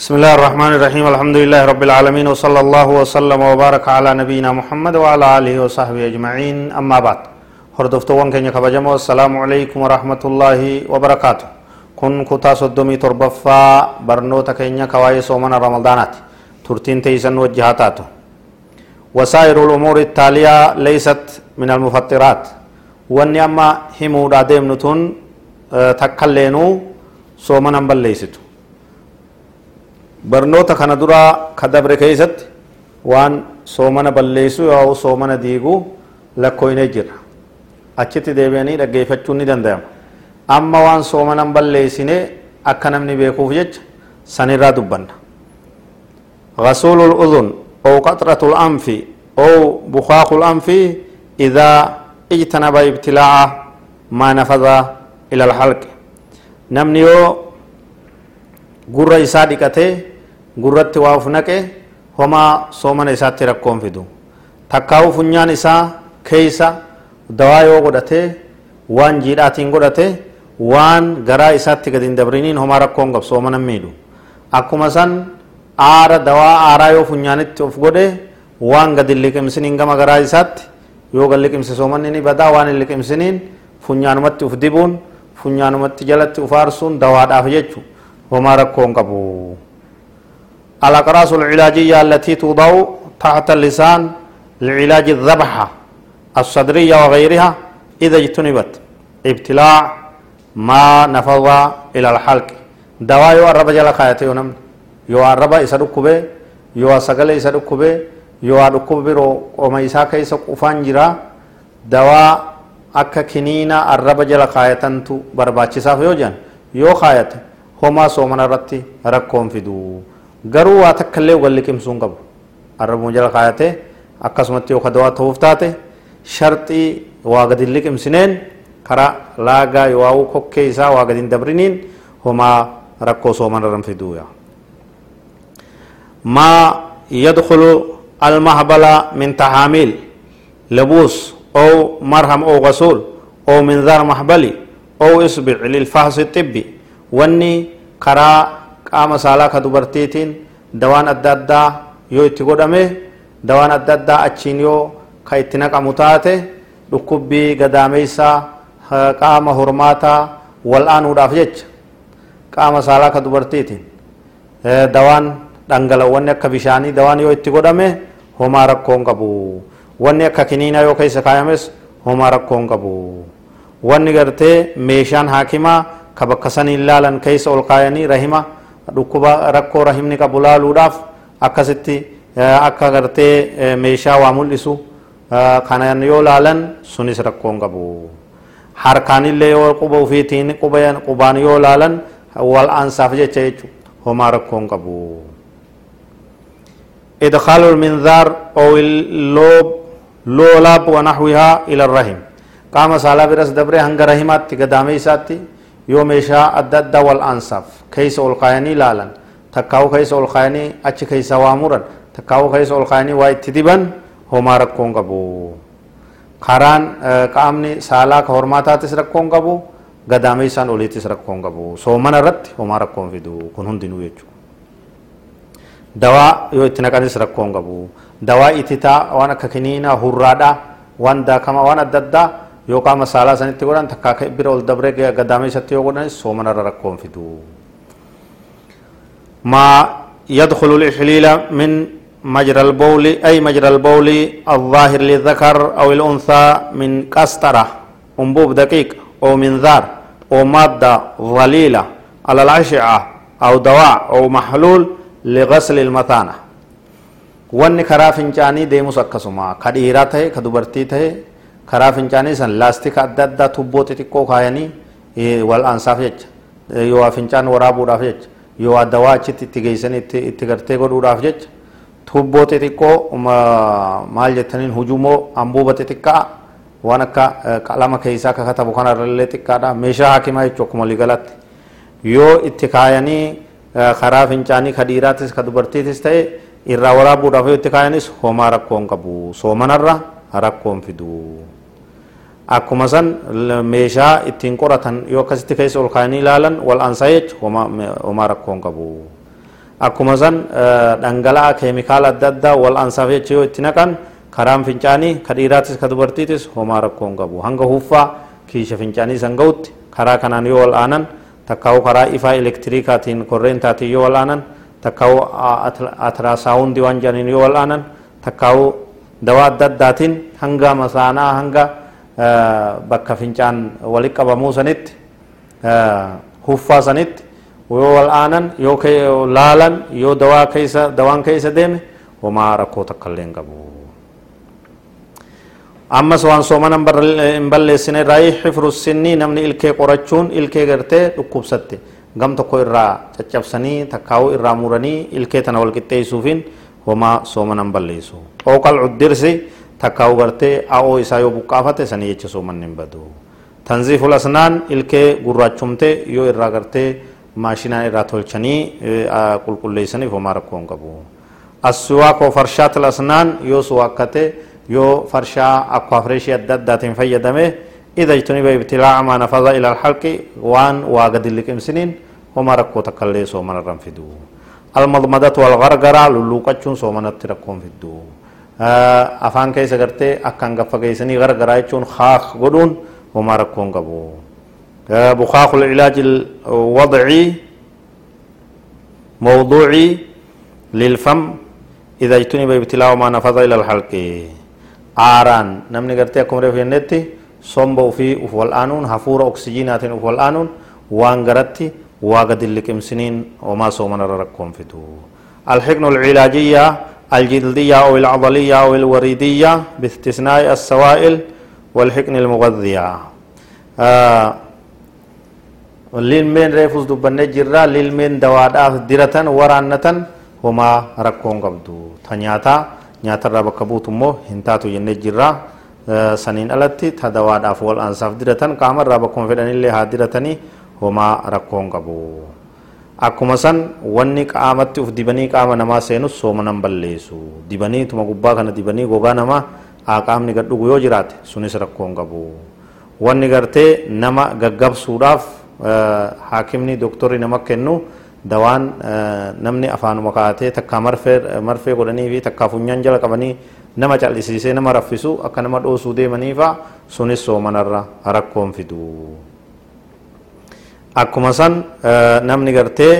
بسم الله الرحمن الرحيم الحمد لله رب العالمين وصلى الله وسلم وبارك على نبينا محمد وعلى آله وصحبه أجمعين أما بعد هردفتوان كن كبجمو السلام عليكم ورحمة الله وبركاته كن كتا صدومي تربفا برنوتا كن كواي سومنا رمضانات ترتين تيسن وجهاتاتو وسائر الأمور التالية ليست من المفطرات واني أما همو دادم نتون تكلينو سومنا بليستو barnoota kana duraa ka dabre keessatti waan soomana balleessu yoo soomana diiguu lakkooyinee jira achitti deebi'anii dhaggeeffachuun ni danda'ama amma waan soomana balleessine akka namni beekuuf jecha sanirraa dubbanna غسول الأذن أو قطرة الأنف أو بخاخ الأنف إذا اجتنب ابتلاع ما نفذ إلى الحلق نمني isaa dhiqatee gurratti waa uf naqe homaa soomana isaatti rakkoon fidu takkaa'u funyaan isaa keeysa dawaa yoo godhatee waan jiidhaatiin godhate waan garaa isaatti gadi hin dabriniin homaa rakkoon qab soomana miidhu akkuma san aara dawaa aaraa yoo funyaanitti of godhe waan gadi liqimsiniin gama garaa isaatti yoo gad liqimse soomanni ni badaa waan hin liqimsiniin funyaanumatti uf dibuun funyaanumatti jalatti uf aarsuun dawaadhaaf jechuudha وما ركون قبو الأقراص العلاجية التي توضع تحت اللسان لعلاج الذبحة الصدرية وغيرها إذا اجتنبت. ابتلاع ما نفض إلى الحلق. دواء يو الرب جل خايته يونم يو الرب يسدك به يو سقل يسدك به يو أدك برو وما يساك يسق أفانجرا دواء akka kiniina arraba jala kaayatantu barbaachisaaf yoo jedhan yoo kaayate homaa soomana irratti rakkoon fidu garuu waa takka illee wal liqimsuu hin qabu arrabuma jala kaayatee akkasumatti yoo kadawaa ta'uuf taate sharxii waa gadi liqimsineen karaa laagaa yoo kokkee isaa waa gadi hin dabriniin homaa rakkoo soomana irra fidu ما يدخل المهبل من تحاميل لبوس أو مرهم أو غسول أو منظار محبلي أو إصبع للفحص الطبي wanni karaa qaama saalaa ka dubartiitiin dawaan adda addaa yoo itti godhame dawaan adda addaa achiin yoo ka itti naqamu taate dhukkubbii gadaameysaa qaama hormaataa wal aanuudhaaf jecha qaama saalaa ka dubartiitiin dawaan dhangala'oowwanni akka bishaanii dawaan yoo itti godhame homaa rakkoon qabu. Wanni akka kiniinaa yoo keessa kaayames homaa rakkoon qabu. Wanni gartee meeshaan haakimaa ka bakka saniin laalan keessa ol kaayanii rahima dhukkuba rakkoo rahimni qabu laaluudhaaf akkasitti akka gartee meeshaa waa mul'isu kanan yoo laalan sunis rakkoon qabu harkaanillee yoo quba ufiitiin qubaan yoo laalan wal aansaaf jecha jechu homaa rakkoon qabu إدخال المنذار أو اللوب لولاب ونحوها إلى الرحم قام صلاة برس دبره هنگ رحمات تقدامي ساتي yoo meeshaa adda addaa wal aansaaf keessa ol kaayanii laalan takkaa'u keessa ol kaayanii achi keessa waa muran takkaa'u keessa ol kaayanii waa itti diban homaa rakkoon qabu karaan qaamni saalaa ka hormaataatis rakkoon qabu gadaameessaan oliittis rakkoon qabu soomana irratti homaa rakkoon fidu kun hundinuu jechuudha dawaa yoo itti naqanis rakkoon qabu dawaa ititaa waan akka kiniinaa hurraadhaa waan daakamaa waan adda addaa yoo qaama saalaa sanitti godhan takkaa ka bira ol dabree gadaamessatti yoo godhanis soomanarra rakkoon fidu ما يدخل الإحليل من مجرى البول أي مجرى البول الظاهر للذكر أو الأنثى من قسطرة أنبوب دقيق أو منذار أو مادة ظليلة على الأشعة أو دواء أو محلول لغسل المثانة. وان كرا فنجاني ديموس أكسما كديرات كدبرتي karaa fincaanii san laastika adda addaa tubboo xixiqqoo kaayanii wal aansaaf jecha yoo fincaan waraabuudhaaf jecha yoo dawaa achitti itti geessanii itti gartee godhuudhaaf jecha tubboo xixiqqoo maal jettaniin hujumoo ambuuba xixiqqaa waan akka qalama keessaa akka katabu kanarrallee xiqqaadha meeshaa hakimaa jechuu akkuma waliigalatti yoo itti kaayanii karaa fincaanii ka dhiiraatis ka dubartiitis ta'e irraa waraabuudhaaf yoo itti kaayanis homaa rakkoon qabu soomanarra rakkoon fidu. Akkuma san meeshaa ittiin qoratan yoo akkasitti keessa ol kaanii ilaalan wal aansaa jecha homaa rakkoon qabu akkuma san dhangala'aa keemikaala adda addaa wal ansaaf jecha yoo itti naqan karaan fincaanii ka dhiiraatis ka dubartiitis homaa rakkoo hin qabu hanga huuffaa kiisha fincaanii san ga'utti karaa kanaan yoo wal aanan takkaa'u karaa ifaa elektiriikaatiin korreentaatiin yoo wal aanan takkaa'u atiraasaawundii waan jedhaniin yoo wal aanan takkaa'u dawaa adda addaatiin hanga masaanaa hanga bakka fincaan walitti qabamuu sanitti huffaa sanitti yoo wal aanan yoo laalan yoo dawaa keessa dawaan keessa deeme homaa rakkoo takka illee hin qabu. ammas waan soomanan hin balleessine irraa xifru sinnii namni ilkee qorachuun ilkee gartee dhukkubsatte gam tokko irraa caccabsanii takkaa'uu irraa muranii ilkee tana wal homaa soomanan balleessu ooqal cuddirsi takkaa'uu gartee a'oo isaa yoo buqqaafate sanii jecha soomanni hin badu tanziiful asnaan ilkee gurraachumte yoo irraa gartee maashinaan irraa tolchanii qulqulleessaniif homaa rakkoo hin qabu assuwaakoo farshaatil asnaan yoo suwaakkate yoo farshaa akka fireeshii adda addaatiin fayyadame إذا اجتنب ابتلاع ما نفذ إلى الحلق وان واجد لكمسنين وما ركو تكلي سومن الرنفدو المضمدة والغرغرة للوقتشون سومن التركون فدو أفان كيس غرتي أكان غفا كيسني غرغرة يچون خاخ غدون وما ركون قبو بخاخ العلاج الوضعي موضوعي للفم إذا اجتنب ابتلاع ما نفذ إلى الحلق gartee akkuma reefu jennetti somba ufii uf wal'aanuun hafuura oksijiinaatiin uf wal'aanuun waan garatti waa gadi liqimsiniin homaa soomanarra rakkoon fidu الحقن العلاجية الجلدية أو العضلية أو الوريدية باستثناء السوائل والحقن المغذية آه للمين ريفوس دبنة جرا للمين دواداف درة ورانة هما ركون قبدو تنياتا immoo hin taatu jennee jirra saniin alatti ta dawaadhaaf wal aansaaf diratan qaamarraa bakkuma fedhanillee haa diratanii homaa rakkoon qabu akkuma san wanni qaamatti uf dibanii qaama namaa seenus soomanan balleessu dibanii tuma gubbaa kana dibanii gogaa namaa qaamni gadhugu yoo jiraate sunis rakkoon qabu wanni gartee nama gaggabsuudhaaf haakimni doktorri nama kennu dawaan namni afaanuma kaatee takka marfee godhanii fi takka funyaan jala qabanii nama cal'isiisee nama raffisu akka nama dhoosuu deemaniifa sunis soomanarra rakkoon fidu. Akkuma san namni gartee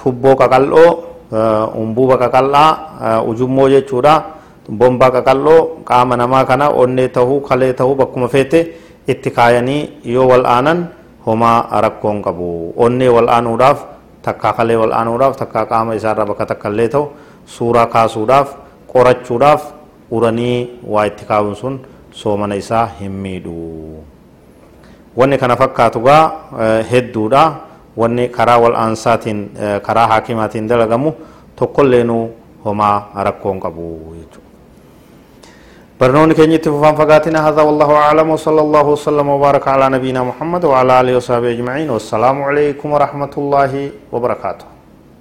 tubboo qaqal'oo umbuuba qaqal'aa ujummoo jechuudha. Bombaa qaqal'oo qaama namaa kana onnee tahuu kalee tahuu bakkuma feete itti kaayanii yoo wal aanan homaa rakkoon qabu. Onnee wal aanuudhaaf takkaa kalee wal aanuudhaaf takkaa qaama isaarraa bakka takka illee ta'u suuraa kaasuudhaaf qorachuudhaaf uranii waa itti kaa'uun sun soomana isaa hin miidhu. Wanni kana fakkaatu gaa hedduudha. Wanni karaa wal aansaatiin karaa haakimaatiin dalagamu tokkolleenu homaa rakkoon qabu jechuudha. برنون كن يتفهم فقاتنا هذا والله أعلم وصلى الله وسلم وبارك على نبينا محمد وعلى آله وصحبه أجمعين والسلام عليكم ورحمة الله وبركاته